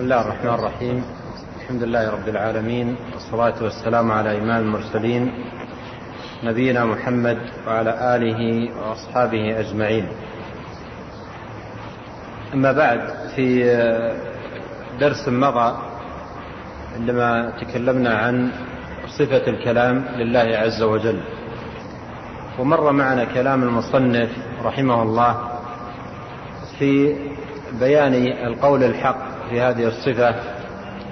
بسم الله الرحمن الرحيم. الحمد لله رب العالمين والصلاة والسلام على إمام المرسلين نبينا محمد وعلى آله وأصحابه أجمعين. أما بعد في درس مضى عندما تكلمنا عن صفة الكلام لله عز وجل. ومر معنا كلام المصنف رحمه الله في بيان القول الحق في هذه الصفة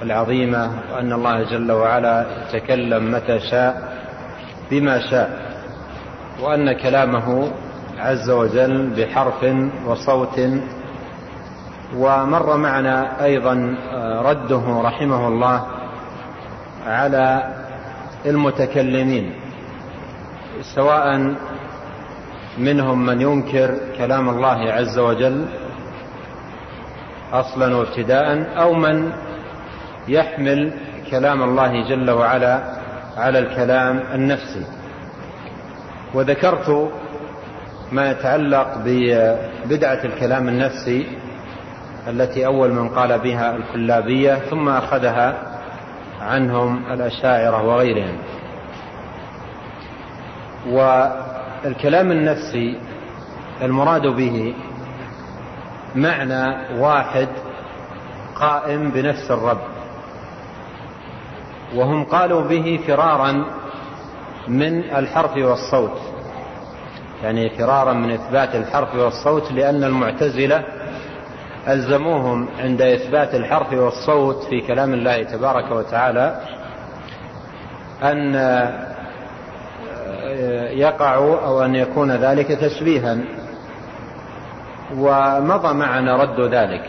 العظيمة وأن الله جل وعلا يتكلم متى شاء بما شاء وأن كلامه عز وجل بحرف وصوت ومر معنا أيضا رده رحمه الله على المتكلمين سواء منهم من ينكر كلام الله عز وجل أصلا وابتداء أو من يحمل كلام الله جل وعلا على الكلام النفسي. وذكرت ما يتعلق ببدعة الكلام النفسي التي أول من قال بها الكلابية ثم أخذها عنهم الأشاعرة وغيرهم. والكلام النفسي المراد به معنى واحد قائم بنفس الرب. وهم قالوا به فرارا من الحرف والصوت. يعني فرارا من إثبات الحرف والصوت لأن المعتزلة ألزموهم عند إثبات الحرف والصوت في كلام الله تبارك وتعالى أن يقع أو أن يكون ذلك تشبيها. ومضى معنا رد ذلك.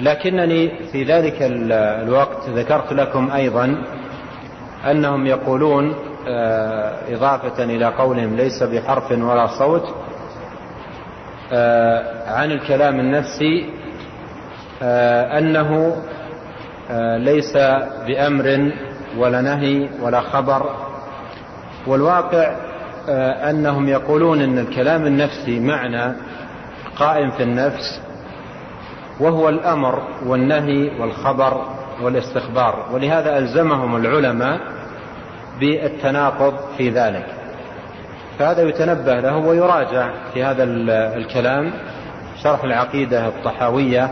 لكنني في ذلك الوقت ذكرت لكم أيضا أنهم يقولون إضافة إلى قولهم ليس بحرف ولا صوت عن الكلام النفسي أنه ليس بأمر ولا نهي ولا خبر. والواقع أنهم يقولون إن الكلام النفسي معنى قائم في النفس وهو الأمر والنهي والخبر والاستخبار ولهذا ألزمهم العلماء بالتناقض في ذلك. فهذا يتنبه له ويراجع في هذا الكلام شرح العقيدة الطحاوية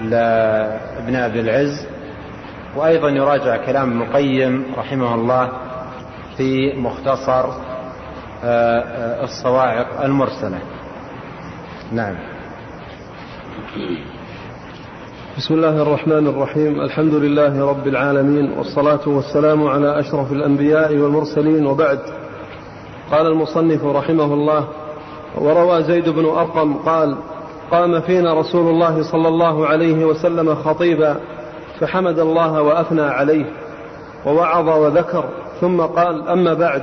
لابن أبي العز وأيضا يراجع كلام ابن القيم رحمه الله في مختصر الصواعق المرسلة. نعم. بسم الله الرحمن الرحيم. الحمد لله رب العالمين والصلاة والسلام على أشرف الأنبياء والمرسلين وبعد. قال المصنف رحمه الله وروى زيد بن أرقم قال قام فينا رسول الله صلى الله عليه وسلم خطيبا فحمد الله وأثنى عليه ووعظ وذكر ثم قال أما بعد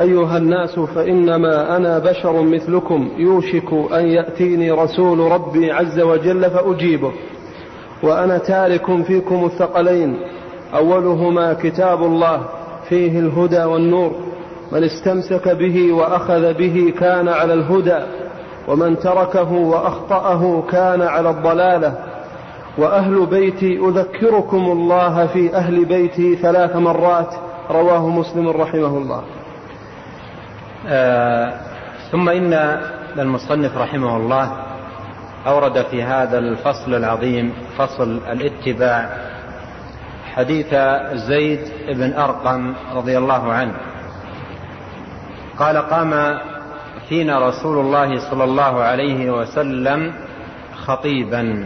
أيها الناس فإنما أنا بشر مثلكم. يوشك أن يأتيني رسول ربي عز وجل فأجيبه. وأنا تارك فيكم الثقلين. أولهما كتاب الله فيه الهدى والنور. من استمسك به وأخذ به كان على الهدى ومن تركه وأخطأه كان على الضلالة. وأهل بيتي أذكركم الله في أهل بيتي ثلاث مرات رواه مسلم رحمه الله. ثم إن المصنف رحمه الله أورد في هذا الفصل العظيم فصل الاتباع حديث زيد بن أرقم رضي الله عنه. قال قام فينا رسول الله صلى الله عليه وسلم خطيبا.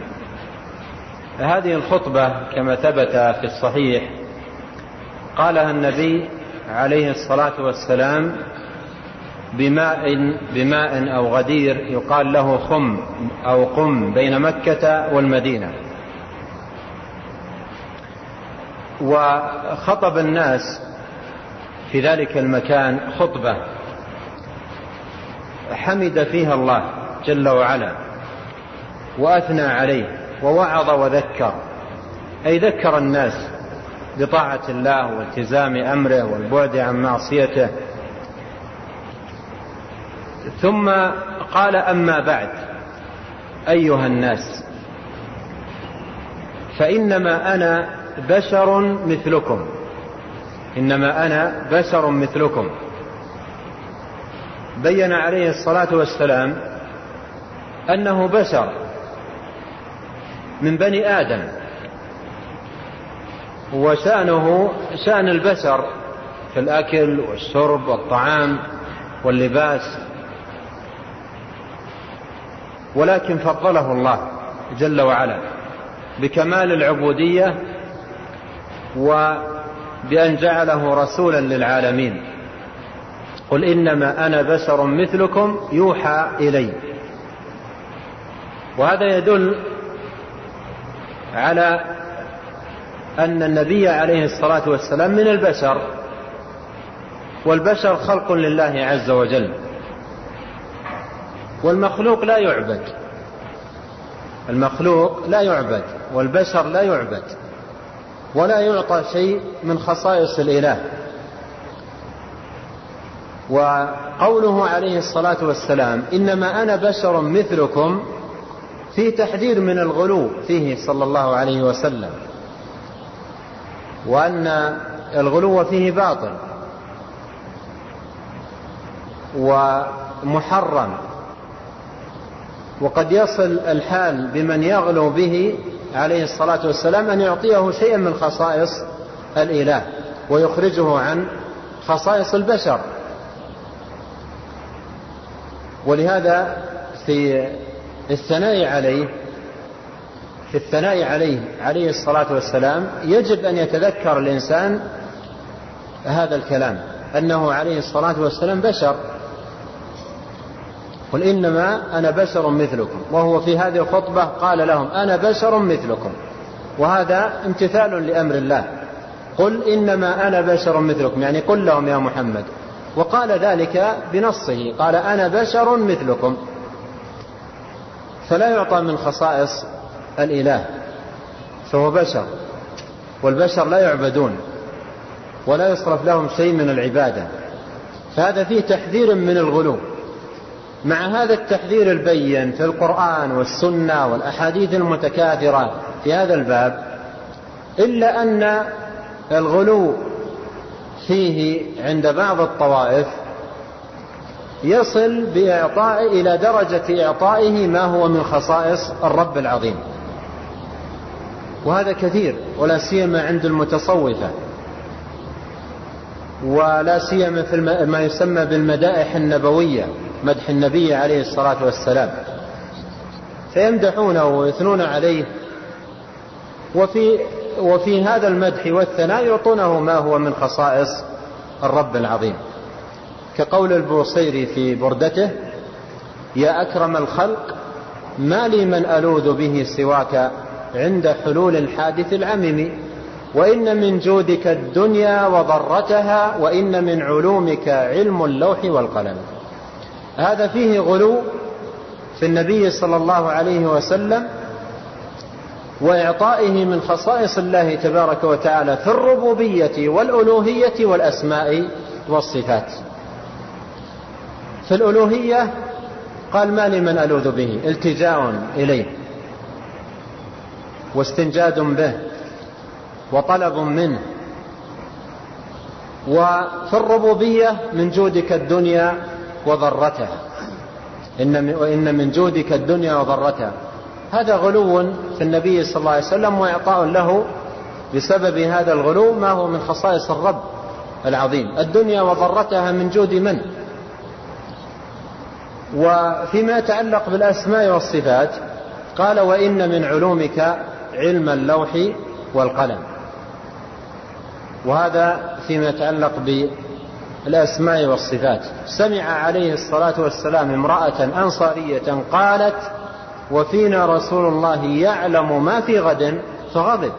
هذه الخطبة كما ثبت في الصحيح قالها النبي عليه الصلاة والسلام بماء بماء أو غدير يقال له خم أو قم بين مكة والمدينة. وخطب الناس في ذلك المكان خطبة حمد فيها الله جل وعلا وأثنى عليه ووعظ وذكر. أي ذكر الناس بطاعة الله والتزام أمره والبعد عن معصيته ثم قال أما بعد أيها الناس فإنما أنا بشر مثلكم. إنما أنا بشر مثلكم. بين عليه الصلاة والسلام أنه بشر من بني آدم وشأنه شأن البشر في الأكل والشرب والطعام واللباس ولكن فضله الله جل وعلا بكمال العبودية وبأن جعله رسولا للعالمين. قل إنما أنا بشر مثلكم يوحى إلي. وهذا يدل على أن النبي عليه الصلاة والسلام من البشر والبشر خلق لله عز وجل. والمخلوق لا يعبد. المخلوق لا يعبد والبشر لا يعبد ولا يعطى شيء من خصائص الإله. وقوله عليه الصلاة والسلام إنما أنا بشر مثلكم في تحذير من الغلو فيه صلى الله عليه وسلم. وأن الغلو فيه باطل. ومحرم. وقد يصل الحال بمن يغلو به عليه الصلاة والسلام أن يعطيه شيئا من خصائص الإله ويخرجه عن خصائص البشر. ولهذا في الثناء عليه في الثناء عليه عليه الصلاة والسلام يجب أن يتذكر الإنسان هذا الكلام أنه عليه الصلاة والسلام بشر. قل إنما أنا بشر مثلكم وهو في هذه الخطبة قال لهم أنا بشر مثلكم وهذا امتثال لأمر الله. قل إنما أنا بشر مثلكم يعني قل لهم يا محمد. وقال ذلك بنصه قال أنا بشر مثلكم. فلا يعطى من خصائص الإله فهو بشر والبشر لا يعبدون ولا يصرف لهم شيء من العبادة. فهذا فيه تحذير من الغلو. مع هذا التحذير البين في القرآن والسنة والأحاديث المتكاثرة في هذا الباب إلا أن الغلو فيه عند بعض الطوائف يصل بإعطاء إلى درجة إعطائه ما هو من خصائص الرب العظيم. وهذا كثير ولا سيما عند المتصوفة. ولا سيما في ما يسمى بالمدائح النبوية. مدح النبي عليه الصلاة والسلام. فيمدحونه ويثنون عليه. وفي وفي هذا المدح والثناء يعطونه ما هو من خصائص الرب العظيم. كقول البوصيري في بردته يا أكرم الخلق ما لي من ألوذ به سواك عند حلول الحادث العمم. وإن من جودك الدنيا وضرتها وإن من علومك علم اللوح والقلم. هذا فيه غلو في النبي صلى الله عليه وسلم وإعطائه من خصائص الله تبارك وتعالى في الربوبية والألوهية والأسماء والصفات. في الألوهية قال ما لمن ألوذ به؟ التجاء إليه واستنجاد به وطلب منه. وفي الربوبية من جودك الدنيا وضرتها. إن وإن من جودك الدنيا وضرتها. هذا غلو في النبي صلى الله عليه وسلم وإعطاء له بسبب هذا الغلو ما هو من خصائص الرب العظيم. الدنيا وضرتها من جود من؟ وفيما يتعلق بالأسماء والصفات قال وإن من علومك علم اللوح والقلم. وهذا فيما يتعلق بالأسماء والصفات. سمع عليه الصلاة والسلام امرأة أنصارية قالت وفينا رسول الله يعلم ما في غد فغضب.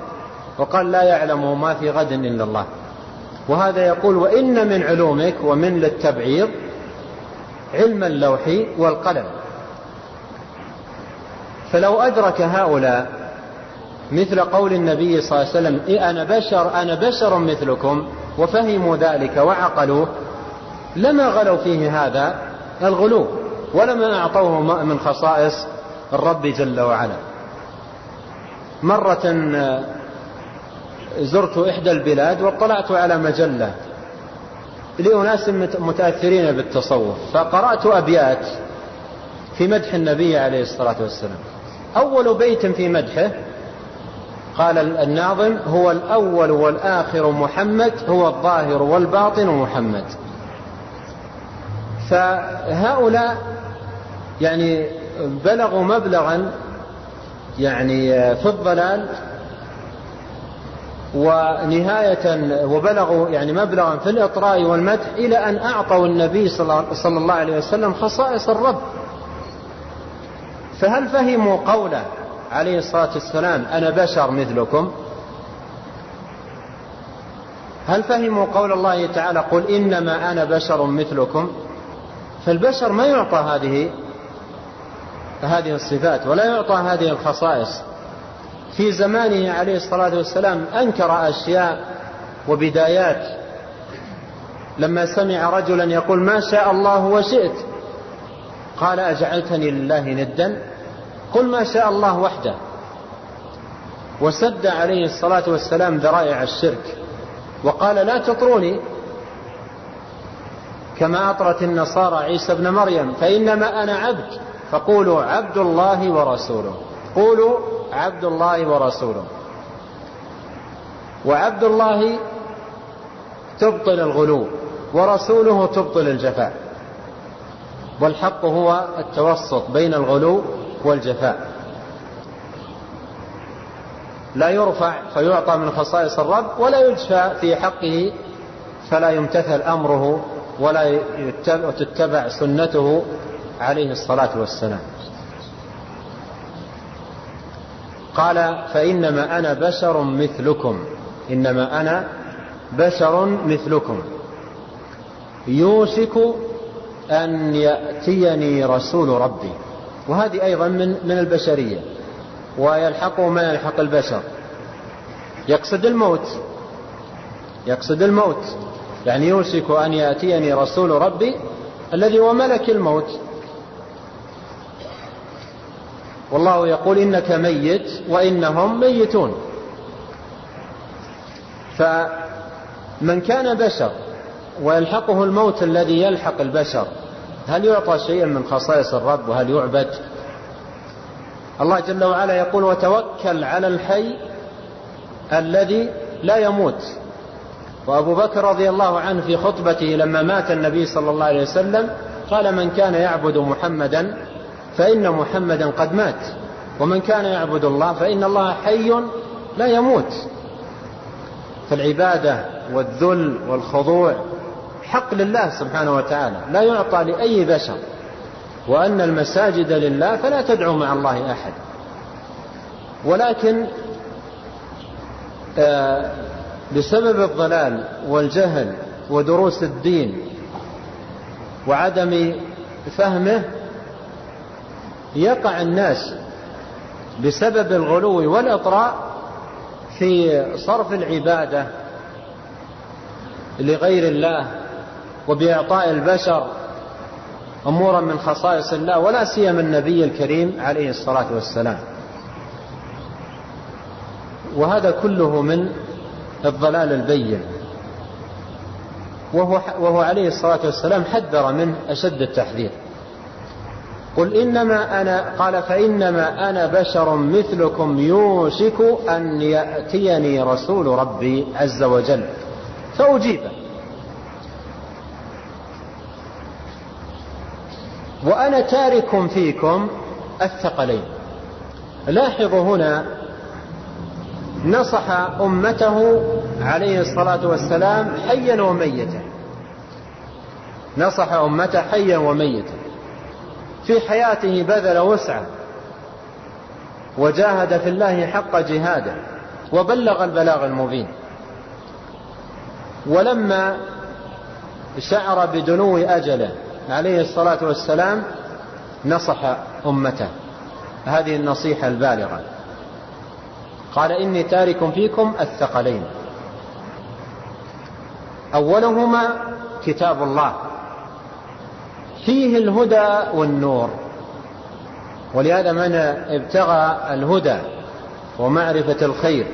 وقال لا يعلم ما في غد إلا الله. وهذا يقول وإن من علومك ومن للتبعيض علم اللوح والقلم. فلو أدرك هؤلاء مثل قول النبي صلى الله عليه وسلم إيه أنا بشر أنا بشر مثلكم. وفهموا ذلك وعقلوه لما غلوا فيه هذا الغلو ولما أعطوه من خصائص الرب جل وعلا. مرة زرت إحدى البلاد واطلعت على مجلة لأناس متأثرين بالتصوف فقرأت أبيات في مدح النبي عليه الصلاة والسلام. أول بيت في مدحه قال الناظم هو الأول والآخر محمد هو الظاهر والباطن محمد. فهؤلاء يعني بلغوا مبلغا يعني في الضلال ونهاية وبلغوا يعني مبلغا في الإطراء والمدح إلى أن أعطوا النبي صلى الله عليه وسلم خصائص الرب. فهل فهموا قوله؟ عليه الصلاة والسلام أنا بشر مثلكم. هل فهموا قول الله تعالى قل إنما أنا بشر مثلكم؟ فالبشر ما يعطى هذه هذه الصفات ولا يعطى هذه الخصائص. في زمانه عليه الصلاة والسلام أنكر أشياء وبدايات. لما سمع رجلا يقول ما شاء الله وشئت قال أجعلتني لله ندا؟ قل ما شاء الله وحده. وسد عليه الصلاة والسلام ذرائع الشرك. وقال لا تطروني. كما أطرت النصارى عيسى بن مريم فإنما أنا عبد. فقولوا عبد الله ورسوله. قولوا عبد الله ورسوله. وعبد الله تبطل الغلو ورسوله تبطل الجفاء. والحق هو التوسط بين الغلو والجفاء. لا يرفع فيعطى من خصائص الرب ولا يجفى في حقه فلا يمتثل أمره ولا تتبع سنته عليه الصلاة والسلام. قال فإنما أنا بشر مثلكم. إنما أنا بشر مثلكم. يوشك أن يأتيني رسول ربي. وهذه أيضا من, من البشرية ويلحقه ما يلحق البشر. يقصد الموت يقصد الموت. يعني يوشك أن يأتيني رسول ربي الذي هو ملك الموت. والله يقول إنك ميت وإنهم ميتون. فمن كان بشر ويلحقه الموت الذي يلحق البشر هل يعطى شيئا من خصائص الرب وهل يعبد؟ الله جل وعلا يقول وتوكل على الحي الذي لا يموت. وأبو بكر رضي الله عنه في خطبته لما مات النبي صلى الله عليه وسلم قال من كان يعبد محمدا فإن محمدا قد مات. ومن كان يعبد الله فإن الله حي لا يموت. فالعبادة والذل والخضوع حق لله سبحانه وتعالى لا يعطى لأي بشر. وأن المساجد لله فلا تدعو مع الله أحد. ولكن آه بسبب الضلال والجهل ودروس الدين وعدم فهمه يقع الناس بسبب الغلو والإطراء في صرف العبادة لغير الله وبإعطاء البشر أمورا من خصائص الله ولا سيما النبي الكريم عليه الصلاة والسلام. وهذا كله من الضلال البين. وهو, وهو عليه الصلاة والسلام حذر منه أشد التحذير. قل إنما أنا قال فإنما أنا بشر مثلكم يوشك أن يأتيني رسول ربي عز وجل فأجيبه. وأنا تارك فيكم الثقلين. لاحظوا هنا نصح أمته عليه الصلاة والسلام حيا وميتا. نصح أمته حيا وميتا. في حياته بذل وسعة. وجاهد في الله حق جهاده. وبلغ البلاغ المبين. ولما شعر بدنو أجله عليه الصلاة والسلام نصح أمته. هذه النصيحة البالغة. قال إني تارك فيكم الثقلين. أولهما كتاب الله. فيه الهدى والنور. ولهذا من ابتغى الهدى ومعرفة الخير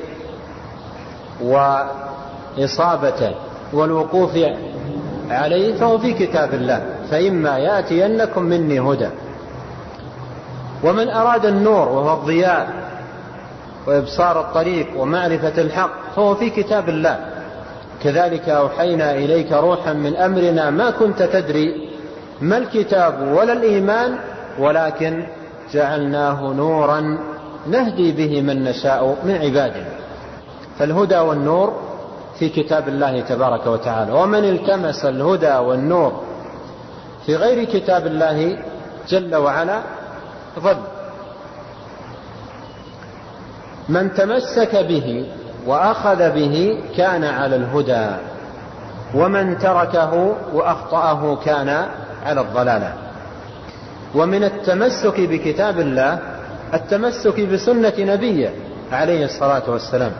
وإصابته والوقوف عليه فهو في كتاب الله. فإما يأتينكم مني هدى. ومن أراد النور وهو الضياء وإبصار الطريق ومعرفة الحق فهو في كتاب الله. كذلك أوحينا إليك روحا من أمرنا ما كنت تدري ما الكتاب ولا الإيمان ولكن جعلناه نورا نهدي به من نشاء من عبادنا. فالهدى والنور في كتاب الله تبارك وتعالى. ومن التمس الهدى والنور في غير كتاب الله جل وعلا ضل من تمسك به وأخذ به كان على الهدى ومن تركه وأخطأه كان على الضلالة. ومن التمسك بكتاب الله التمسك بسنة نبيه عليه الصلاة والسلام.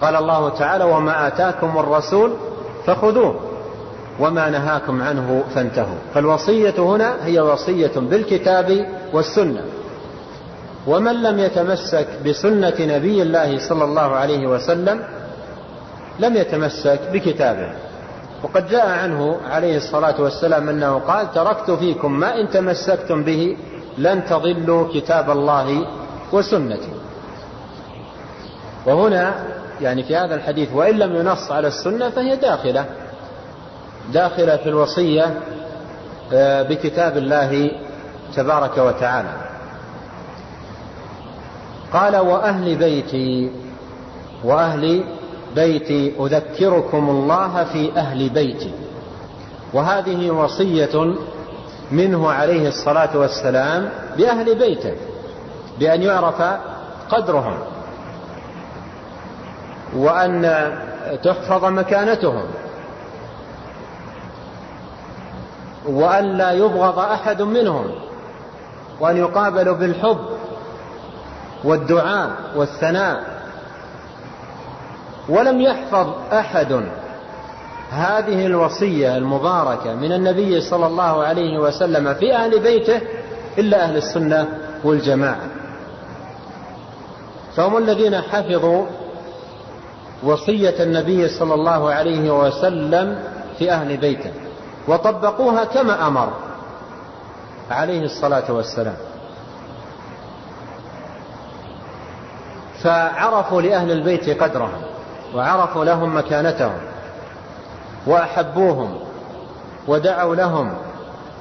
قال الله تعالى وما آتاكم الرسول فخذوه. وما نهاكم عنه فانتهوا. فالوصية هنا هي وصية بالكتاب والسنة. ومن لم يتمسك بسنة نبي الله صلى الله عليه وسلم لم يتمسك بكتابه. وقد جاء عنه عليه الصلاة والسلام أنه قال تركت فيكم ما إن تمسكتم به لن تضلوا كتاب الله وسنتي. وهنا يعني في هذا الحديث وإن لم ينص على السنة فهي داخلة. داخلة في الوصية آه، بكتاب الله تبارك وتعالى. قال وأهل بيتي وأهل بيتي أذكركم الله في أهل بيتي. وهذه وصية منه عليه الصلاة والسلام بأهل بيته بأن يعرف قدرهم وأن تحفظ مكانتهم. وأن لا يبغض أحد منهم وأن يقابلوا بالحب والدعاء والثناء. ولم يحفظ أحد هذه الوصية المباركة من النبي صلى الله عليه وسلم في أهل بيته إلا أهل السنة والجماعة. فهم الذين حفظوا وصية النبي صلى الله عليه وسلم في أهل بيته. وطبقوها كما أمر. عليه الصلاة والسلام. فعرفوا لأهل البيت قدرهم وعرفوا لهم مكانتهم وأحبوهم ودعوا لهم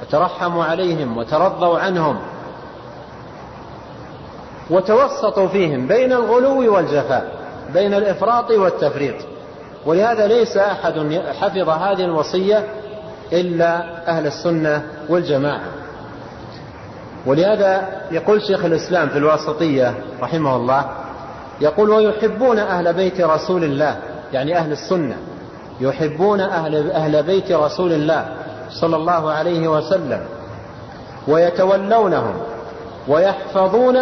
وترحموا عليهم وترضوا عنهم وتوسطوا فيهم بين الغلو والجفاء بين الإفراط والتفريط. ولهذا ليس أحد حفظ هذه الوصية إلا أهل السنة والجماعة. ولهذا يقول شيخ الإسلام في الواسطية رحمه الله يقول ويحبون أهل بيت رسول الله. يعني أهل السنة. يحبون أهل, أهل بيت رسول الله صلى الله عليه وسلم. ويتولونهم. ويحفظون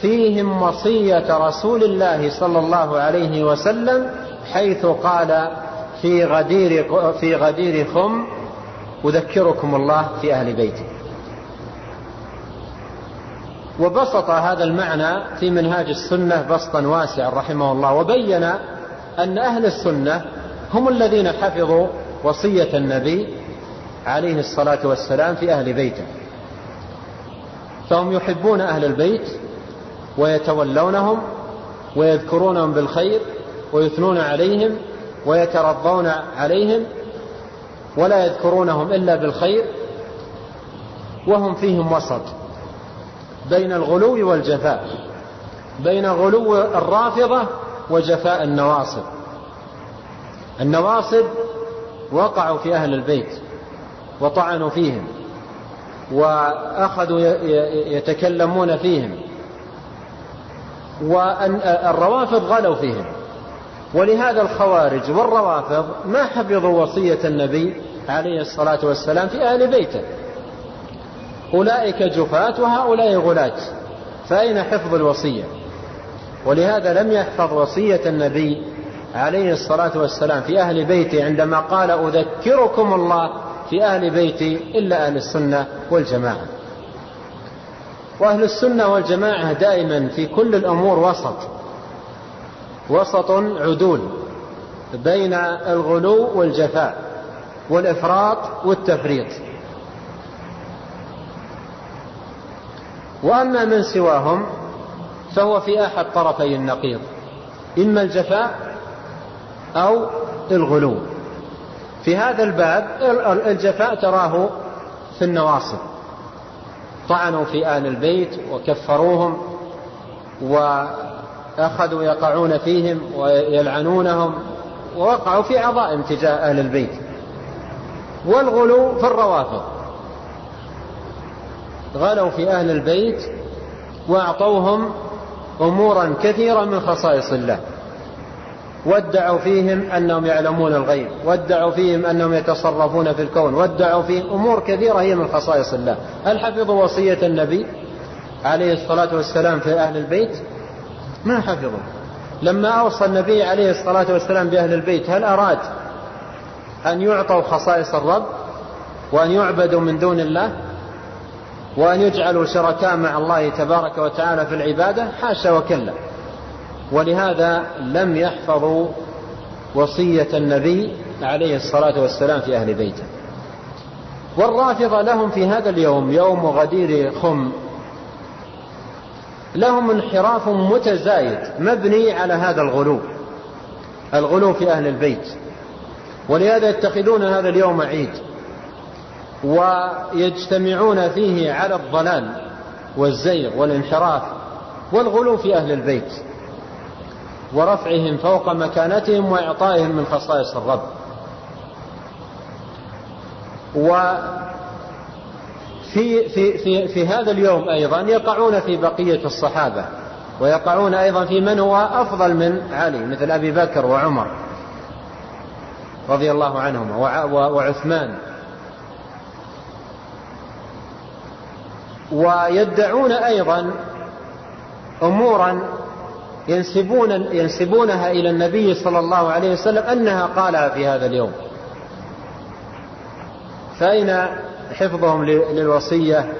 فيهم وصية رسول الله صلى الله عليه وسلم حيث قال في غدير في غدير خم أذكركم الله في أهل بيتي. وبسط هذا المعنى في منهاج السنة بسطا واسعا رحمه الله وبين أن أهل السنة هم الذين حفظوا وصية النبي عليه الصلاة والسلام في أهل بيته. فهم يحبون أهل البيت ويتولونهم ويذكرونهم بالخير ويثنون عليهم ويترضون عليهم ولا يذكرونهم إلا بالخير وهم فيهم وسط بين الغلو والجفاء بين غلو الرافضة وجفاء النواصب. النواصب وقعوا في أهل البيت وطعنوا فيهم وأخذوا يتكلمون فيهم والروافض غلوا فيهم. ولهذا الخوارج والروافض ما حفظوا وصية النبي عليه الصلاة والسلام في أهل بيته. أولئك جفاة وهؤلاء غلاة فأين حفظ الوصية؟ ولهذا لم يحفظ وصية النبي عليه الصلاة والسلام في أهل بيته عندما قال أذكركم الله في أهل بيتي إلا أهل السنة والجماعة. وأهل السنة والجماعة دائما في كل الأمور وسط. وسط عدول بين الغلو والجفاء والإفراط والتفريط. وأما من سواهم فهو في أحد طرفي النقيض إما الجفاء أو الغلو. في هذا الباب الجفاء تراه في النواصب. طعنوا في آل البيت وكفروهم وأخذوا يقعون فيهم ويلعنونهم ووقعوا في عظائم تجاه أهل البيت. والغلو في الروافض. غلوا في أهل البيت وأعطوهم أمورا كثيرة من خصائص الله. وادعوا فيهم أنهم يعلمون الغيب. وادعوا فيهم أنهم يتصرفون في الكون. وادعوا فيهم أمور كثيرة هي من خصائص الله. هل حفظوا وصية النبي عليه الصلاة والسلام في أهل البيت؟ ما حفظوا لما أوصى النبي عليه الصلاة والسلام بأهل البيت هل أراد أن يعطوا خصائص الرب وأن يعبدوا من دون الله وأن يجعلوا شركاء مع الله تبارك وتعالى في العبادة؟ حاشا وكلا. ولهذا لم يحفظوا وصية النبي عليه الصلاة والسلام في أهل بيته. والرافضة لهم في هذا اليوم يوم غدير خم لهم انحراف متزايد مبني على هذا الغلو. الغلو في أهل البيت. ولهذا يتخذون هذا اليوم عيد. ويجتمعون فيه على الضلال والزيغ والانحراف والغلو في أهل البيت. ورفعهم فوق مكانتهم وإعطائهم من خصائص الرب. وفي في في في هذا اليوم أيضا يقعون في بقية الصحابة ويقعون أيضا في من هو أفضل من علي مثل أبي بكر وعمر رضي الله عنهما وعثمان. ويدعون أيضا أمورا ينسبون ينسبونها إلى النبي صلى الله عليه وسلم أنها قالها في هذا اليوم. فأين حفظهم للوصية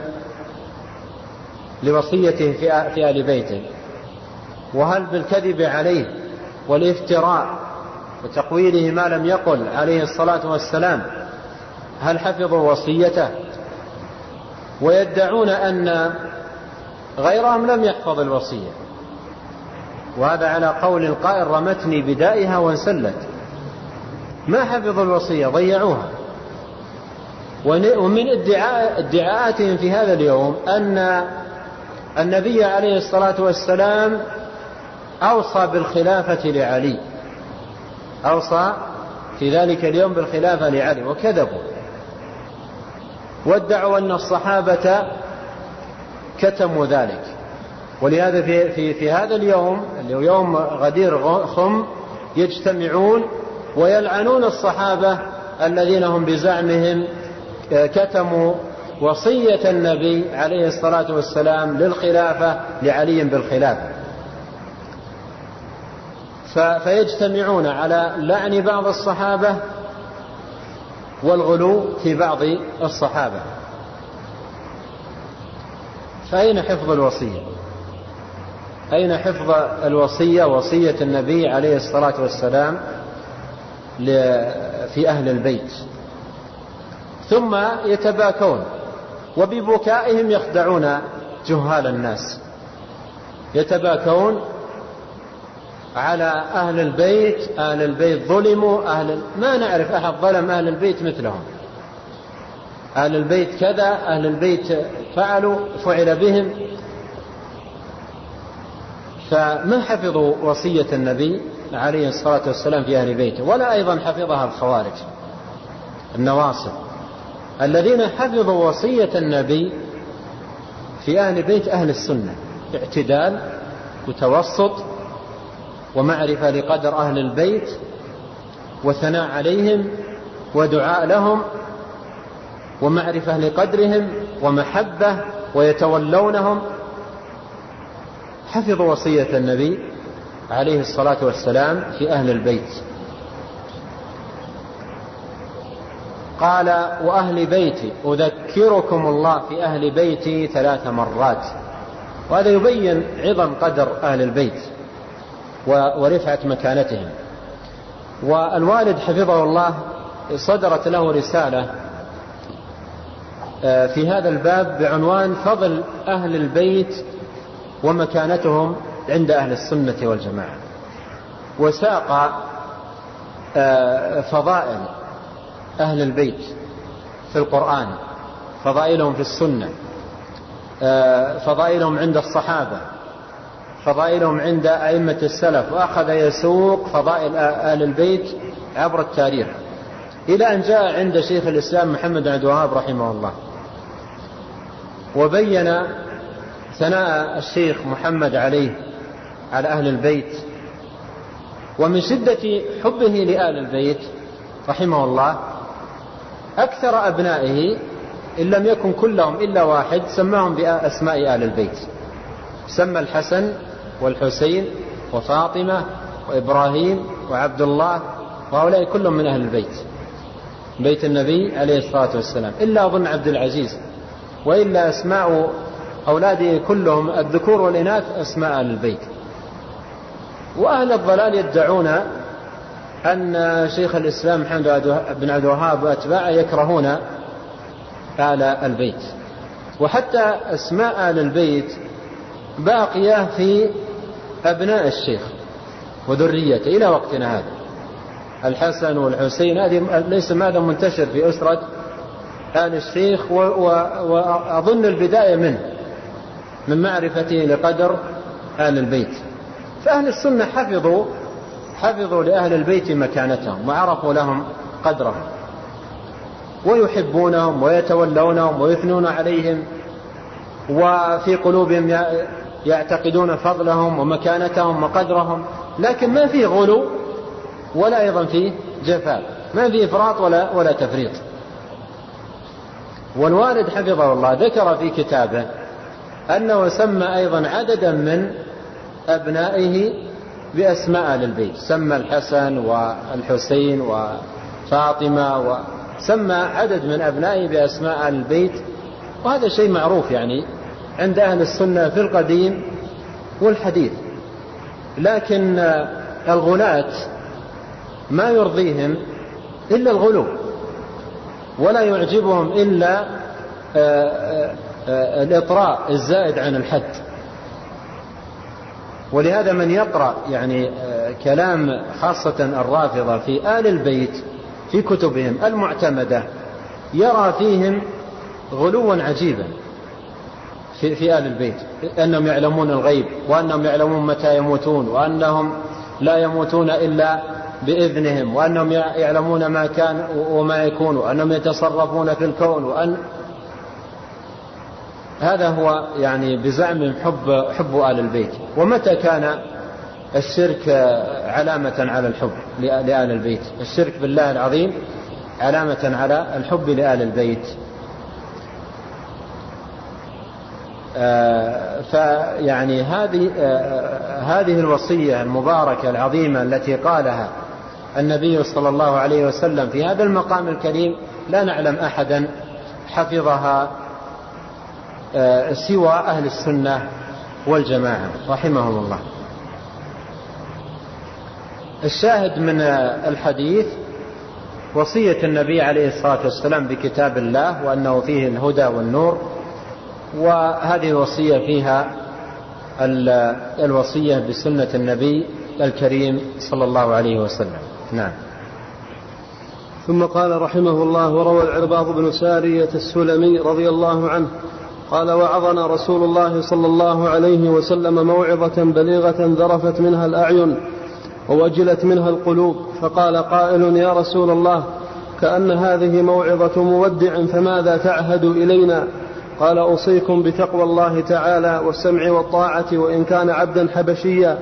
لوصيته في آل بيته. وهل بالكذب عليه والافتراء وتقويله ما لم يقل عليه الصلاة والسلام هل حفظوا وصيته؟ ويدعون أن غيرهم لم يحفظ الوصية. وهذا على قول القائل رمتني بدائها وانسلت. ما حفظوا الوصية؟ ضيعوها. ومن ادعاء ادعاءاتهم في هذا اليوم أن النبي عليه الصلاة والسلام أوصى بالخلافة لعلي. أوصى في ذلك اليوم بالخلافة لعلي وكذبوا. وادعوا أن الصحابة كتموا ذلك. ولهذا في, في, في هذا اليوم اللي هو يوم غدير خم يجتمعون ويلعنون الصحابة الذين هم بزعمهم كتموا وصية النبي عليه الصلاة والسلام للخلافة لعلي بالخلافة. فيجتمعون على لعن بعض الصحابة والغلو في بعض الصحابة. فأين حفظ الوصية؟ أين حفظ الوصية وصية النبي عليه الصلاة والسلام في أهل البيت؟ ثم يتباكون وببكائهم يخدعون جهال الناس. يتباكون على أهل البيت أهل البيت ظلموا أهل ما نعرف أحد ظلم أهل البيت مثلهم. أهل البيت كذا أهل البيت فعلوا فعل بهم. فما حفظوا وصية النبي عليه الصلاة والسلام في أهل بيته؟ ولا أيضا حفظها الخوارج النواصب. الذين حفظوا وصية النبي في أهل بيت أهل السنة اعتدال وتوسط ومعرفة لقدر أهل البيت وثناء عليهم ودعاء لهم ومعرفة لقدرهم ومحبة ويتولونهم. حفظوا وصية النبي عليه الصلاة والسلام في أهل البيت. قال وأهل بيتي أذكركم الله في أهل بيتي ثلاث مرات. وهذا يبين عظم قدر أهل البيت ورفعة مكانتهم. والوالد حفظه الله صدرت له رسالة آه، في هذا الباب بعنوان فضل أهل البيت ومكانتهم عند أهل السنة والجماعة. وساق آه، فضائل أهل البيت في القرآن فضائلهم في السنة آه، فضائلهم عند الصحابة فضائلهم عند أئمة السلف وأخذ يسوق فضائل أهل البيت عبر التاريخ. إلى أن جاء عند شيخ الإسلام محمد بن عبد الوهاب رحمه الله وبين ثناء الشيخ محمد عليه على أهل البيت ومن شدة حبه لآل البيت رحمه الله أكثر أبنائه إن لم يكن كلهم إلا واحد سماهم بأسماء آل البيت. سمى الحسن والحسين وفاطمة وإبراهيم وعبد الله وهؤلاء كلهم من أهل البيت. بيت النبي عليه الصلاة والسلام. إلا أظن عبد العزيز. وإلا أسماء أولاده كلهم الذكور والإناث أسماء أهل البيت. وأهل الضلال يدعون أن شيخ الإسلام محمد بن عبد الوهاب وأتباعه يكرهون آل البيت. وحتى أسماء آل البيت باقية في أبناء الشيخ وذريته إلى وقتنا هذا. الحسن والحسين هذه ليس ماذا منتشر في أسرة آل الشيخ وأظن البداية منه من معرفته لقدر آل البيت. فأهل السنة حفظوا حفظوا لأهل البيت مكانتهم وعرفوا لهم قدرهم ويحبونهم ويتولونهم ويثنون عليهم وفي قلوبهم يعتقدون فضلهم ومكانتهم وقدرهم لكن ما في غلو ولا أيضا في جفاء ما في إفراط ولا, ولا تفريط. والوالد حفظه الله ذكر في كتابه أنه سمى أيضا عددا من أبنائه بأسماء للبيت سمى الحسن والحسين وفاطمة وسمى عدد من أبنائه بأسماء البيت. وهذا شيء معروف يعني عند أهل السنة في القديم والحديث. لكن الغلاة ما يرضيهم إلا الغلو ولا يعجبهم إلا آه، آه، آه، الإطراء الزائد عن الحد. ولهذا من يقرأ يعني كلام خاصة الرافضة في آل البيت في كتبهم المعتمدة يرى فيهم غلوا عجيبا في, في آل البيت أنهم يعلمون الغيب وأنهم يعلمون متى يموتون وأنهم لا يموتون إلا بإذنهم وأنهم يعلمون ما كان وما يكون وأنهم يتصرفون في الكون وأن هذا هو يعني بزعم حب حب آل البيت. ومتى كان الشرك علامة على الحب لآل البيت؟ الشرك بالله العظيم علامة على الحب لآل البيت. آه، فيعني هذه آه، هذه الوصية المباركة العظيمة التي قالها النبي صلى الله عليه وسلم في هذا المقام الكريم لا نعلم أحدا حفظها سوى أهل السنة والجماعة رحمهم الله. الشاهد من الحديث وصية النبي عليه الصلاة والسلام بكتاب الله وأنه فيه الهدى والنور وهذه الوصية فيها الوصية بسنة النبي الكريم صلى الله عليه وسلم. نعم. ثم قال رحمه الله وروى العرباض بن سارية السلمي رضي الله عنه قال وعظنا رسول الله صلى الله عليه وسلم موعظة بليغة ذرفت منها الأعين ووجلت منها القلوب فقال قائل يا رسول الله كأن هذه موعظة مودع فماذا تعهد إلينا؟ قال أوصيكم بتقوى الله تعالى والسمع والطاعة وإن كان عبدا حبشيا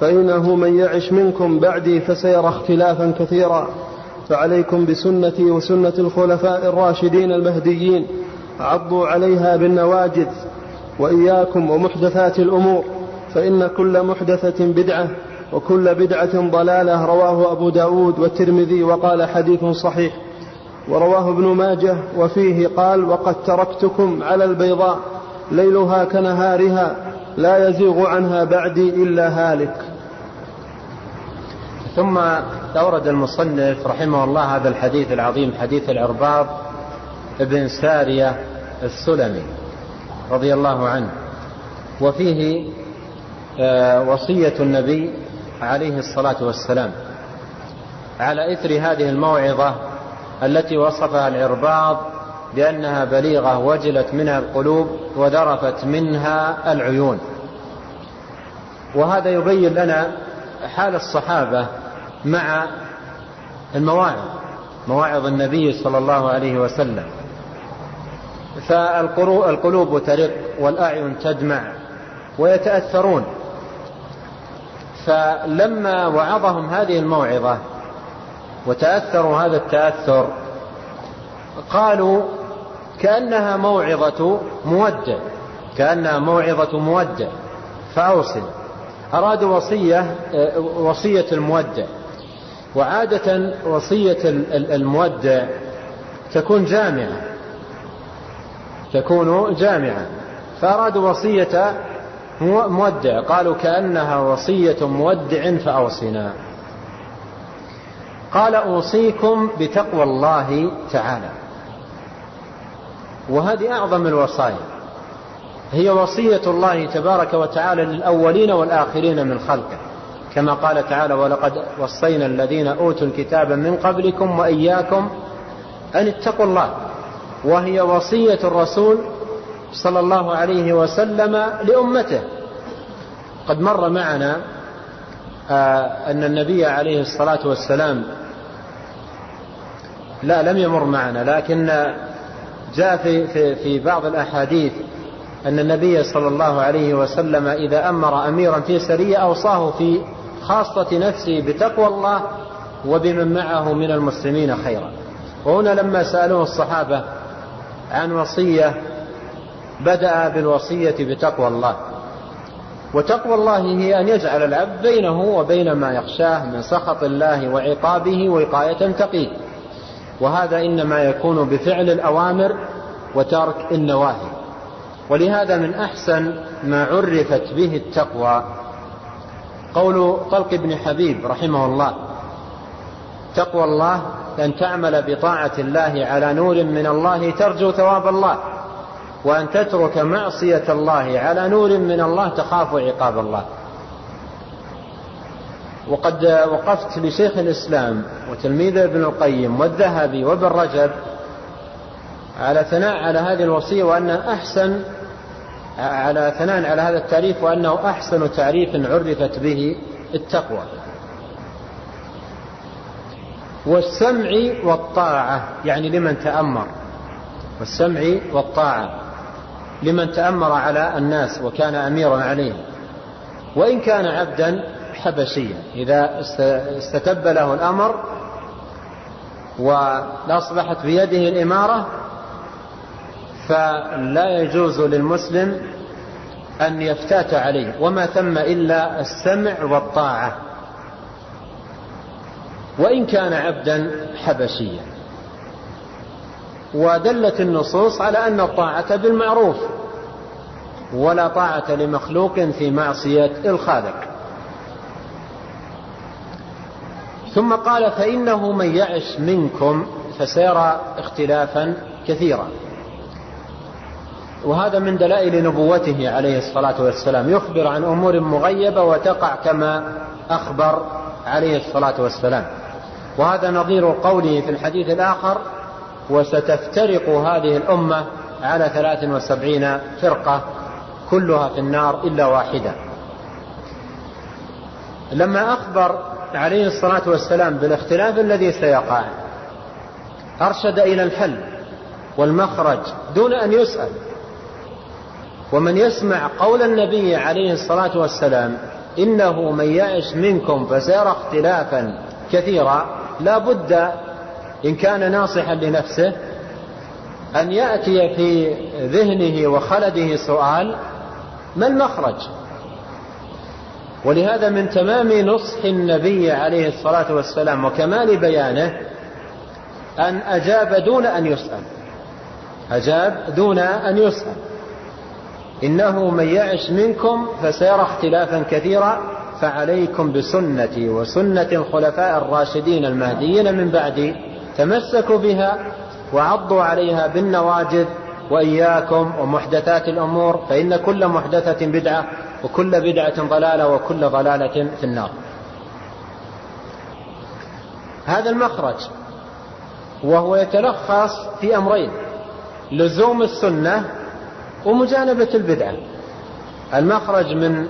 فإنه من يعش منكم بعدي فسيرى اختلافا كثيرا. فعليكم بسنتي وسنة الخلفاء الراشدين المهديين. عضوا عليها بالنواجذ وإياكم ومحدثات الأمور فإن كل محدثة بدعة وكل بدعة ضلالة رواه أبو داود والترمذي وقال حديث صحيح ورواه ابن ماجه وفيه قال وقد تركتكم على البيضاء ليلها كنهارها لا يزيغ عنها بعدي إلا هالك. ثم أورد المصنف رحمه الله هذا الحديث العظيم حديث العرباض ابن سارية السلمي رضي الله عنه. وفيه آه، وصية النبي عليه الصلاة والسلام على إثر هذه الموعظة التي وصفها العرباض بأنها بليغة وجلت منها القلوب وذرفت منها العيون. وهذا يبين لنا حال الصحابة مع المواعظ مواعظ النبي صلى الله عليه وسلم. فالقلوب ترق والأعين تدمع ويتأثرون. فلما وعظهم هذه الموعظة وتأثروا هذا التأثر قالوا كأنها موعظة مودع كأنها موعظة مودع فأوصل. أرادوا وصية وصية المودع وعادة وصية المودع تكون جامعة. تكون جامعة. فأرادوا وصية مودع. قالوا كأنها وصية مودع فأوصنا. قال أوصيكم بتقوى الله تعالى. وهذه أعظم الوصايا. هي وصية الله تبارك وتعالى للأولين والآخرين من خلقه. كما قال تعالى ولقد وصينا الذين أوتوا الكتاب من قبلكم وإياكم أن اتقوا الله وهي وصية الرسول صلى الله عليه وسلم لأمته. قد مر معنا آه، أن النبي عليه الصلاة والسلام لا لم يمر معنا لكن جاء في, في, في بعض الأحاديث أن النبي صلى الله عليه وسلم إذا أمر أميرا في سرية أوصاه في خاصة نفسه بتقوى الله وبمن معه من المسلمين خيرا. وهنا لما سألوه الصحابة عن وصية بدأ بالوصية بتقوى الله. وتقوى الله هي أن يجعل العبد بينه وبين ما يخشاه من سخط الله وعقابه وقاية تقيه وهذا إنما يكون بفعل الأوامر وترك النواهي. ولهذا من أحسن ما عرفت به التقوى قول طلق بن حبيب رحمه الله تقوى الله أن تعمل بطاعة الله على نور من الله ترجو ثواب الله. وأن تترك معصية الله على نور من الله تخاف عقاب الله. وقد وقفت لشيخ الإسلام وتلميذه ابن القيم والذهبي وابن رجب على ثناء على هذه الوصية وأن أحسن على ثناء على هذا التعريف وأنه أحسن تعريف عرفت به التقوى. والسمع والطاعة يعني لمن تأمر. والسمع والطاعة لمن تأمر على الناس وكان أميرا عليهم. وإن كان عبدا حبشيا إذا استتب له الأمر وأصبحت بيده الإمارة فلا يجوز للمسلم أن يفتات عليه. وما ثم إلا السمع والطاعة. وإن كان عبدا حبشيا. ودلت النصوص على أن الطاعة بالمعروف ولا طاعة لمخلوق في معصية الخالق. ثم قال فإنه من يعش منكم فسيرى اختلافا كثيرا. وهذا من دلائل نبوته عليه الصلاة والسلام. يخبر عن أمور مغيبة وتقع كما أخبر عليه الصلاة والسلام. وهذا نظير قوله في الحديث الآخر وستفترق هذه الأمة على ثلاث وسبعين فرقة كلها في النار إلا واحدة. لما أخبر عليه الصلاة والسلام بالاختلاف الذي سيقع أرشد إلى الحل والمخرج دون أن يسأل. ومن يسمع قول النبي عليه الصلاة والسلام إنه من يعش منكم فسيرى اختلافا كثيرا لا بد إن كان ناصحا لنفسه أن يأتي في ذهنه وخلده سؤال ما المخرج؟ ولهذا من تمام نصح النبي عليه الصلاة والسلام وكمال بيانه أن أجاب دون أن يسأل. أجاب دون أن يسأل. إنه من يعش منكم فسيرى اختلافا كثيرا فعليكم بسنتي وسنة الخلفاء الراشدين المهديين من بعدي تمسكوا بها وعضوا عليها بالنواجذ وإياكم ومحدثات الأمور فإن كل محدثة بدعة وكل بدعة ضلالة وكل ضلالة في النار. هذا المخرج وهو يتلخص في أمرين لزوم السنة ومجانبة البدعة. المخرج من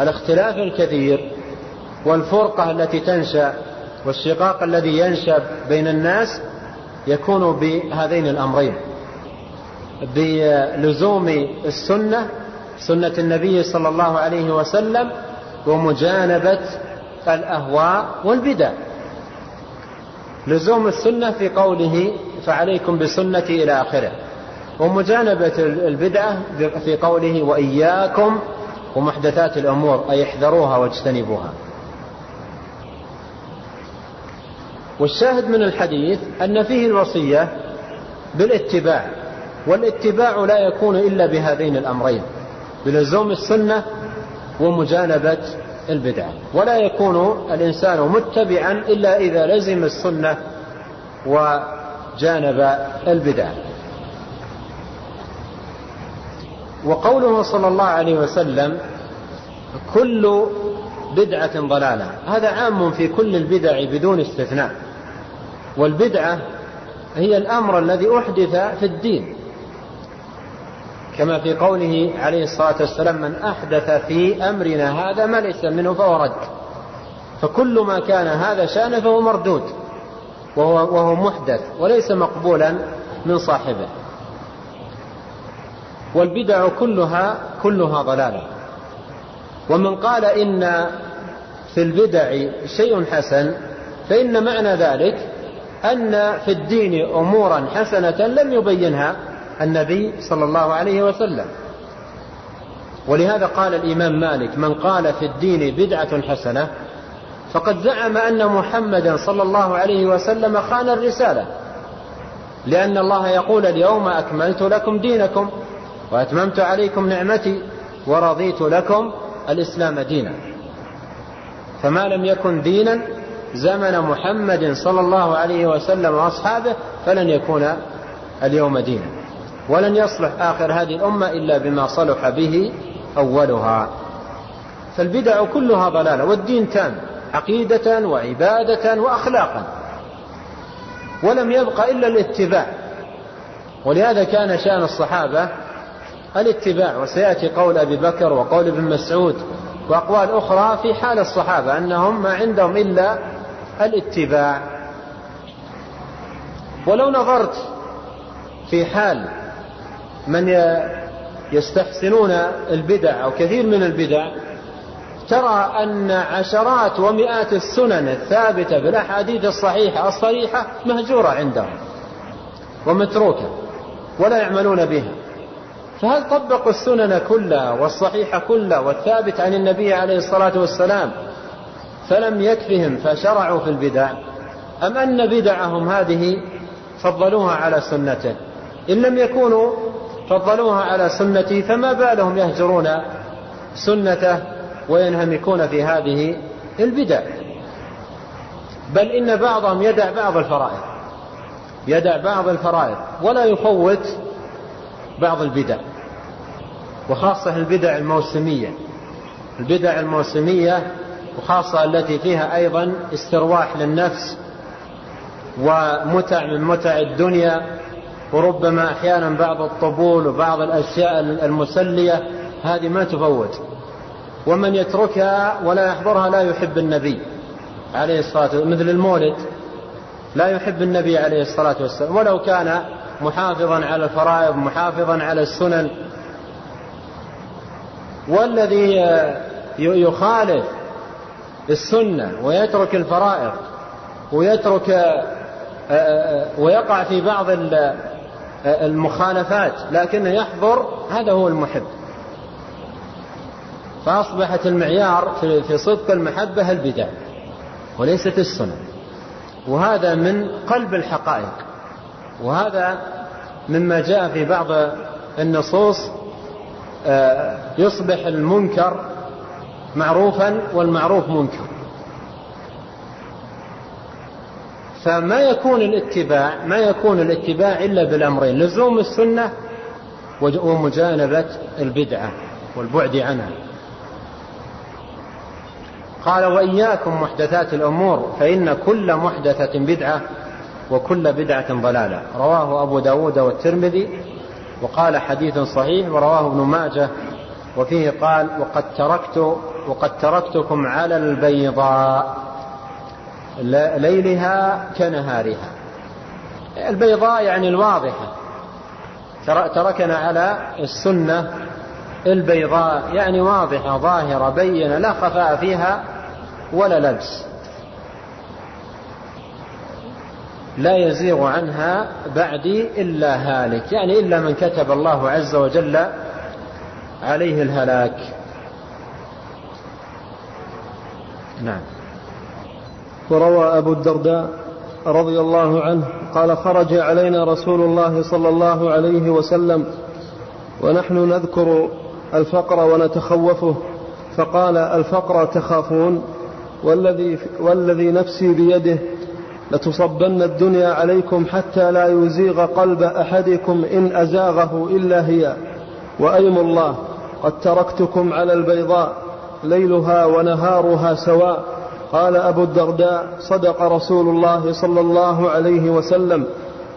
الاختلاف الكثير والفرقة التي تنشأ والشقاق الذي ينشأ بين الناس يكون بهذين الأمرين بلزوم السنة سنة النبي صلى الله عليه وسلم ومجانبة الأهواء والبدع. لزوم السنة في قوله فعليكم بسنتي إلى آخره ومجانبة البدعة في قوله وإياكم ومحدثات الأمور أي احذروها واجتنبوها. والشاهد من الحديث أن فيه الوصية بالاتباع والاتباع لا يكون إلا بهذين الأمرين بلزوم السنة ومجانبة البدعة ولا يكون الإنسان متبعا إلا إذا لزم السنة وجانب البدعة وقوله صلى الله عليه وسلم كل بدعة ضلالة. هذا عام في كل البدع بدون استثناء. والبدعة هي الأمر الذي أحدث في الدين. كما في قوله عليه الصلاة والسلام من أحدث في أمرنا هذا ما ليس منه فهو رد. فكل ما كان هذا شأنه فهو مردود. وهو, وهو محدث وليس مقبولا من صاحبه. والبدع كلها كلها ضلالة. ومن قال إن في البدع شيء حسن فإن معنى ذلك أن في الدين أمورا حسنة لم يبينها النبي صلى الله عليه وسلم. ولهذا قال الإمام مالك من قال في الدين بدعة حسنة فقد زعم أن محمدا صلى الله عليه وسلم خان الرسالة لأن الله يقول اليوم أكملت لكم دينكم وأتممت عليكم نعمتي ورضيت لكم الإسلام دينا. فما لم يكن دينا زمن محمد صلى الله عليه وسلم وأصحابه فلن يكون اليوم دينا. ولن يصلح آخر هذه الأمة إلا بما صلح به أولها. فالبدع كلها ضلالة والدين تام عقيدة وعبادة وأخلاقا. ولم يبق إلا الاتباع. ولهذا كان شأن الصحابة الاتباع وسيأتي قول أبي بكر وقول ابن مسعود وأقوال أخرى في حال الصحابة أنهم ما عندهم إلا الاتباع. ولو نظرت في حال من يستحسنون البدع أو كثير من البدع ترى أن عشرات ومئات السنن الثابتة بالأحاديث الصحيحة الصريحة مهجورة عندهم ومتروكة ولا يعملون بها. فهل طبقوا السنن كلها والصحيحة كلها والثابت عن النبي عليه الصلاة والسلام فلم يكفهم فشرعوا في البدع؟ أم أن بدعهم هذه فضلوها على سنته؟ إن لم يكونوا فضلوها على سنتي فما بالهم يهجرون سنته وينهمكون في هذه البدع؟ بل إن بعضهم يدع بعض الفرائض يدع بعض الفرائض ولا يفوت بعض البدع وخاصة البدع الموسمية. البدع الموسمية وخاصة التي فيها أيضا استرواح للنفس ومتع من متع الدنيا وربما أحيانا بعض الطبول وبعض الأشياء المسلية هذه ما تفوت. ومن يتركها ولا يحضرها لا يحب النبي عليه الصلاة والسلام مثل المولد لا يحب النبي عليه الصلاة والسلام. ولو كان محافظا على الفرائض محافظا على السنن. والذي يخالف السنة ويترك الفرائض ويترك ويقع في بعض المخالفات لكنه يحضر هذا هو المحب. فأصبحت المعيار في صدق المحبة البدع وليست السنة. وهذا من قلب الحقائق. وهذا مما جاء في بعض النصوص آه، يصبح المنكر معروفا والمعروف منكر. فما يكون الاتباع ما يكون الاتباع إلا بالأمرين لزوم السنة ومجانبة البدعة والبعد عنها. قال وإياكم محدثات الأمور فإن كل محدثة بدعة وكل بدعة ضلالة. رواه أبو داود والترمذي وقال حديث صحيح ورواه ابن ماجه وفيه قال وقد تركت وقد تركتكم على البيضاء ليلها كنهارها. البيضاء يعني الواضحة. تركنا على السنة البيضاء يعني واضحة ظاهرة بينة لا خفاء فيها ولا لبس. لا يزيغ عنها بعدي إلا هالك يعني إلا من كتب الله عز وجل عليه الهلاك. نعم. وروى أبو الدرداء رضي الله عنه قال خرج علينا رسول الله صلى الله عليه وسلم ونحن نذكر الفقر ونتخوفه فقال الفقر تخافون والذي, والذي نفسي بيده لتصبن الدنيا عليكم حتى لا يزيغ قلب أحدكم إن أزاغه إلا هي. وأيم الله قد تركتكم على البيضاء ليلها ونهارها سواء. قال أبو الدرداء صدق رسول الله صلى الله عليه وسلم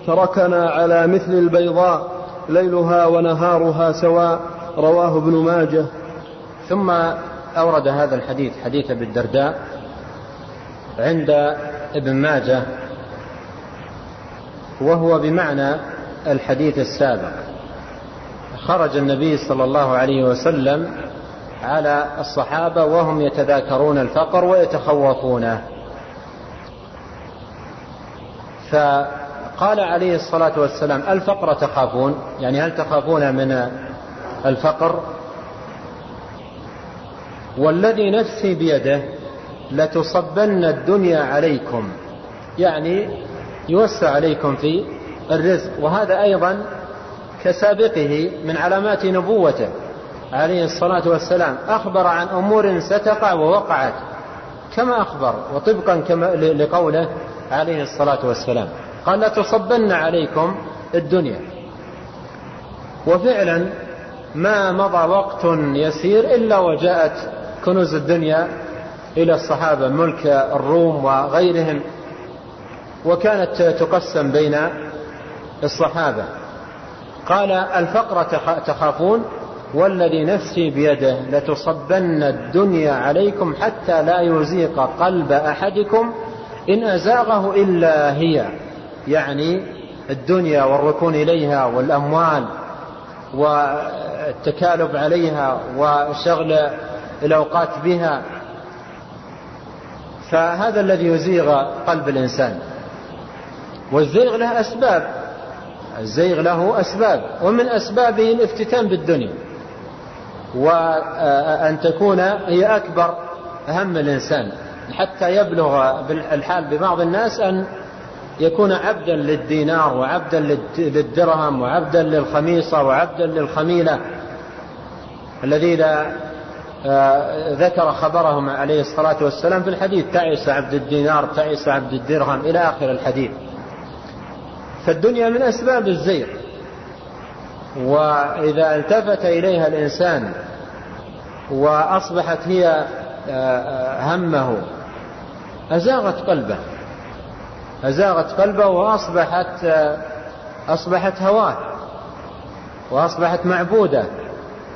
تركنا على مثل البيضاء ليلها ونهارها سواء. رواه ابن ماجه. ثم أورد هذا الحديث حديث أبي الدرداء عند ابن ماجه وهو بمعنى الحديث السابق. خرج النبي صلى الله عليه وسلم على الصحابة وهم يتذاكرون الفقر ويتخوفونه. فقال عليه الصلاة والسلام الفقر تخافون؟ يعني هل تخافون من الفقر؟ والذي نفسي بيده لتصبن الدنيا عليكم. يعني يوسع عليكم في الرزق. وهذا أيضا كسابقه من علامات نبوته. عليه الصلاة والسلام أخبر عن أمور ستقع ووقعت. كما أخبر وطبقا كما لقوله عليه الصلاة والسلام. قال لتصبن عليكم الدنيا. وفعلا ما مضى وقت يسير إلا وجاءت كنوز الدنيا إلى الصحابة ملك الروم وغيرهم وكانت تقسم بين الصحابة. قال الفقر تخافون والذي نفسي بيده لتصبن الدنيا عليكم حتى لا يزيق قلب أحدكم إن أزاغه إلا هي. يعني الدنيا والركون إليها والأموال والتكالب عليها وشغل الأوقات بها. فهذا الذي يزيغ قلب الإنسان. والزيغ له أسباب. الزيغ له أسباب. ومن أسبابه الافتتان بالدنيا. وأن تكون هي أكبر هم الإنسان. حتى يبلغ الحال ببعض الناس أن يكون عبدا للدينار وعبدا للدرهم وعبدا للخميصة وعبدا للخميلة. الذين آه، ذكر خبرهم عليه الصلاة والسلام في الحديث تعس عبد الدينار تعس عبد الدرهم إلى آخر الحديث. فالدنيا من أسباب الزيغ وإذا التفت إليها الإنسان وأصبحت هي آه، آه، همه أزاغت قلبه. أزاغت قلبه وأصبحت أصبحت هواه وأصبحت معبودة.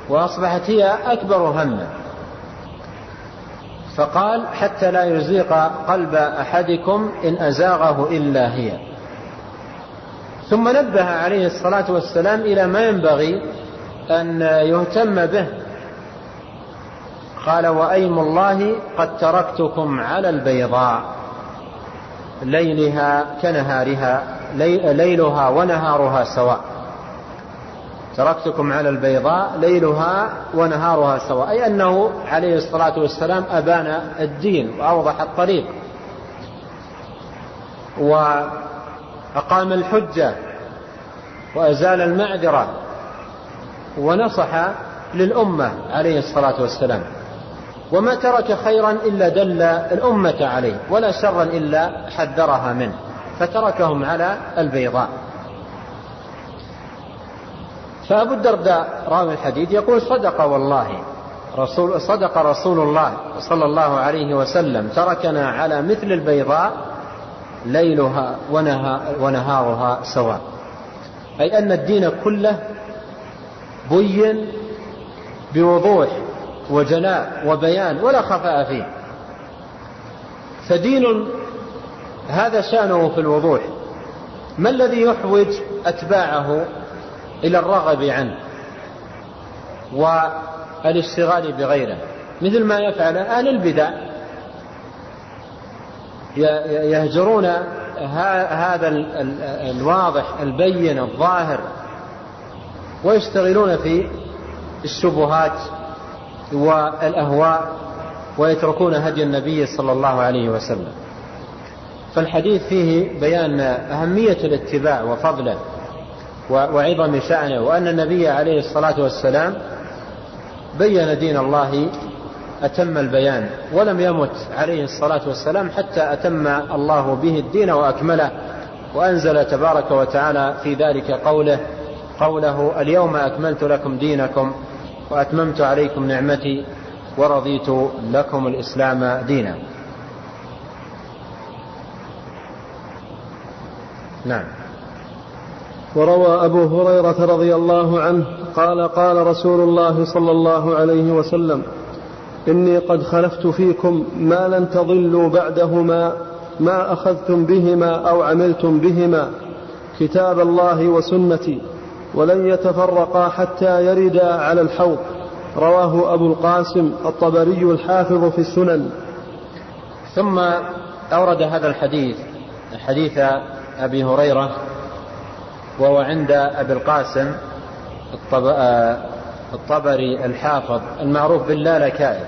وأصبحت هي أكبر همه فقال حتى لا يزيق قلب أحدكم إن أزاغه إلا هي. ثم نبه عليه الصلاة والسلام إلى ما ينبغي أن يهتم به. قال وأيم الله قد تركتكم على البيضاء ليلها كنهارها ليلها ونهارها سواء. تركتكم على البيضاء ليلها ونهارها سواء. أي أنه عليه الصلاة والسلام أبان الدين وأوضح الطريق. وأقام الحجة وأزال المعذرة ونصح للأمة عليه الصلاة والسلام. وما ترك خيرا إلا دل الأمة عليه ولا شرا إلا حذرها منه فتركهم على البيضاء. فأبو الدرداء راوي الحديث يقول صدق والله رسول صدق رسول الله صلى الله عليه وسلم تركنا على مثل البيضاء ليلها ونهارها سواء. أي أن الدين كله بين بوضوح وجلاء وبيان ولا خفاء فيه. فدين هذا شأنه في الوضوح. ما الذي يحوج أتباعه إلى الرغب عنه والاشتغال بغيره مثل ما يفعل أهل البدع. يهجرون هذا الواضح البين الظاهر ويشتغلون في الشبهات والأهواء ويتركون هدي النبي صلى الله عليه وسلم. فالحديث فيه بيان أهمية الاتباع وفضله. وعظم شأنه وأن النبي عليه الصلاة والسلام بين دين الله أتم البيان ولم يمت عليه الصلاة والسلام حتى أتم الله به الدين وأكمله وأنزل تبارك وتعالى في ذلك قوله قوله اليوم أكملت لكم دينكم وأتممت عليكم نعمتي ورضيت لكم الإسلام دينا. نعم. وروى أبو هريرة رضي الله عنه قال قال رسول الله صلى الله عليه وسلم إني قد خلفت فيكم ما لن تضلوا بعدهما ما أخذتم بهما أو عملتم بهما كتاب الله وسنتي ولن يتفرقا حتى يردا على الحوض. رواه أبو القاسم الطبري الحافظ في السنن. ثم أورد هذا الحديث حديث أبي هريرة وهو عند أبي القاسم الطبري الحافظ المعروف باللالكائي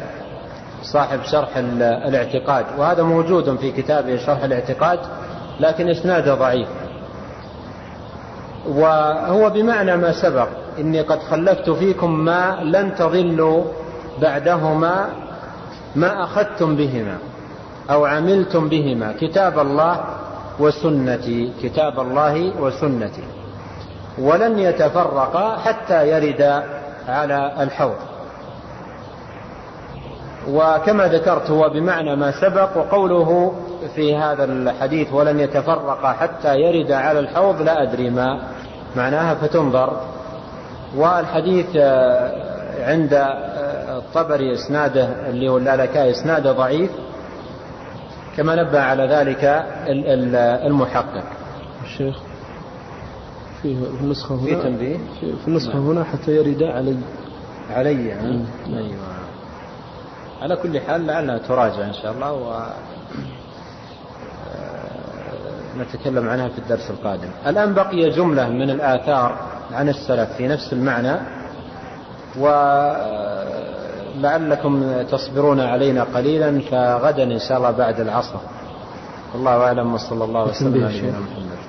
صاحب شرح الاعتقاد. وهذا موجود في كتابه شرح الاعتقاد لكن إسناده ضعيف. وهو بمعنى ما سبق إني قد خلفت فيكم ما لن تضلوا بعدهما ما أخذتم بهما أو عملتم بهما كتاب الله وسنتي كتاب الله وسنتي. ولن يتفرقا حتى يردا على الحوض. وكما ذكرت هو بمعنى ما سبق وقوله في هذا الحديث ولن يتفرقا حتى يرد على الحوض لا أدري ما معناها فتنظر. والحديث آه، عند آه، الطبري إسناده اللي هو اللالكاء إسناده ضعيف كما نبه على ذلك المحقق. الشيخ. في النسخة هنا. في تنبيه. في النسخة هنا حتى يرد علي. علي أيوة. على كل حال لعلها تراجع إن شاء الله و نتكلم عنها في الدرس القادم. الآن بقي جملة من الآثار عن السلف في نفس المعنى ولعلكم تصبرون علينا قليلا فغدا إن شاء الله بعد العصر. والله أعلم وصلى الله وسلم على نبينا محمد.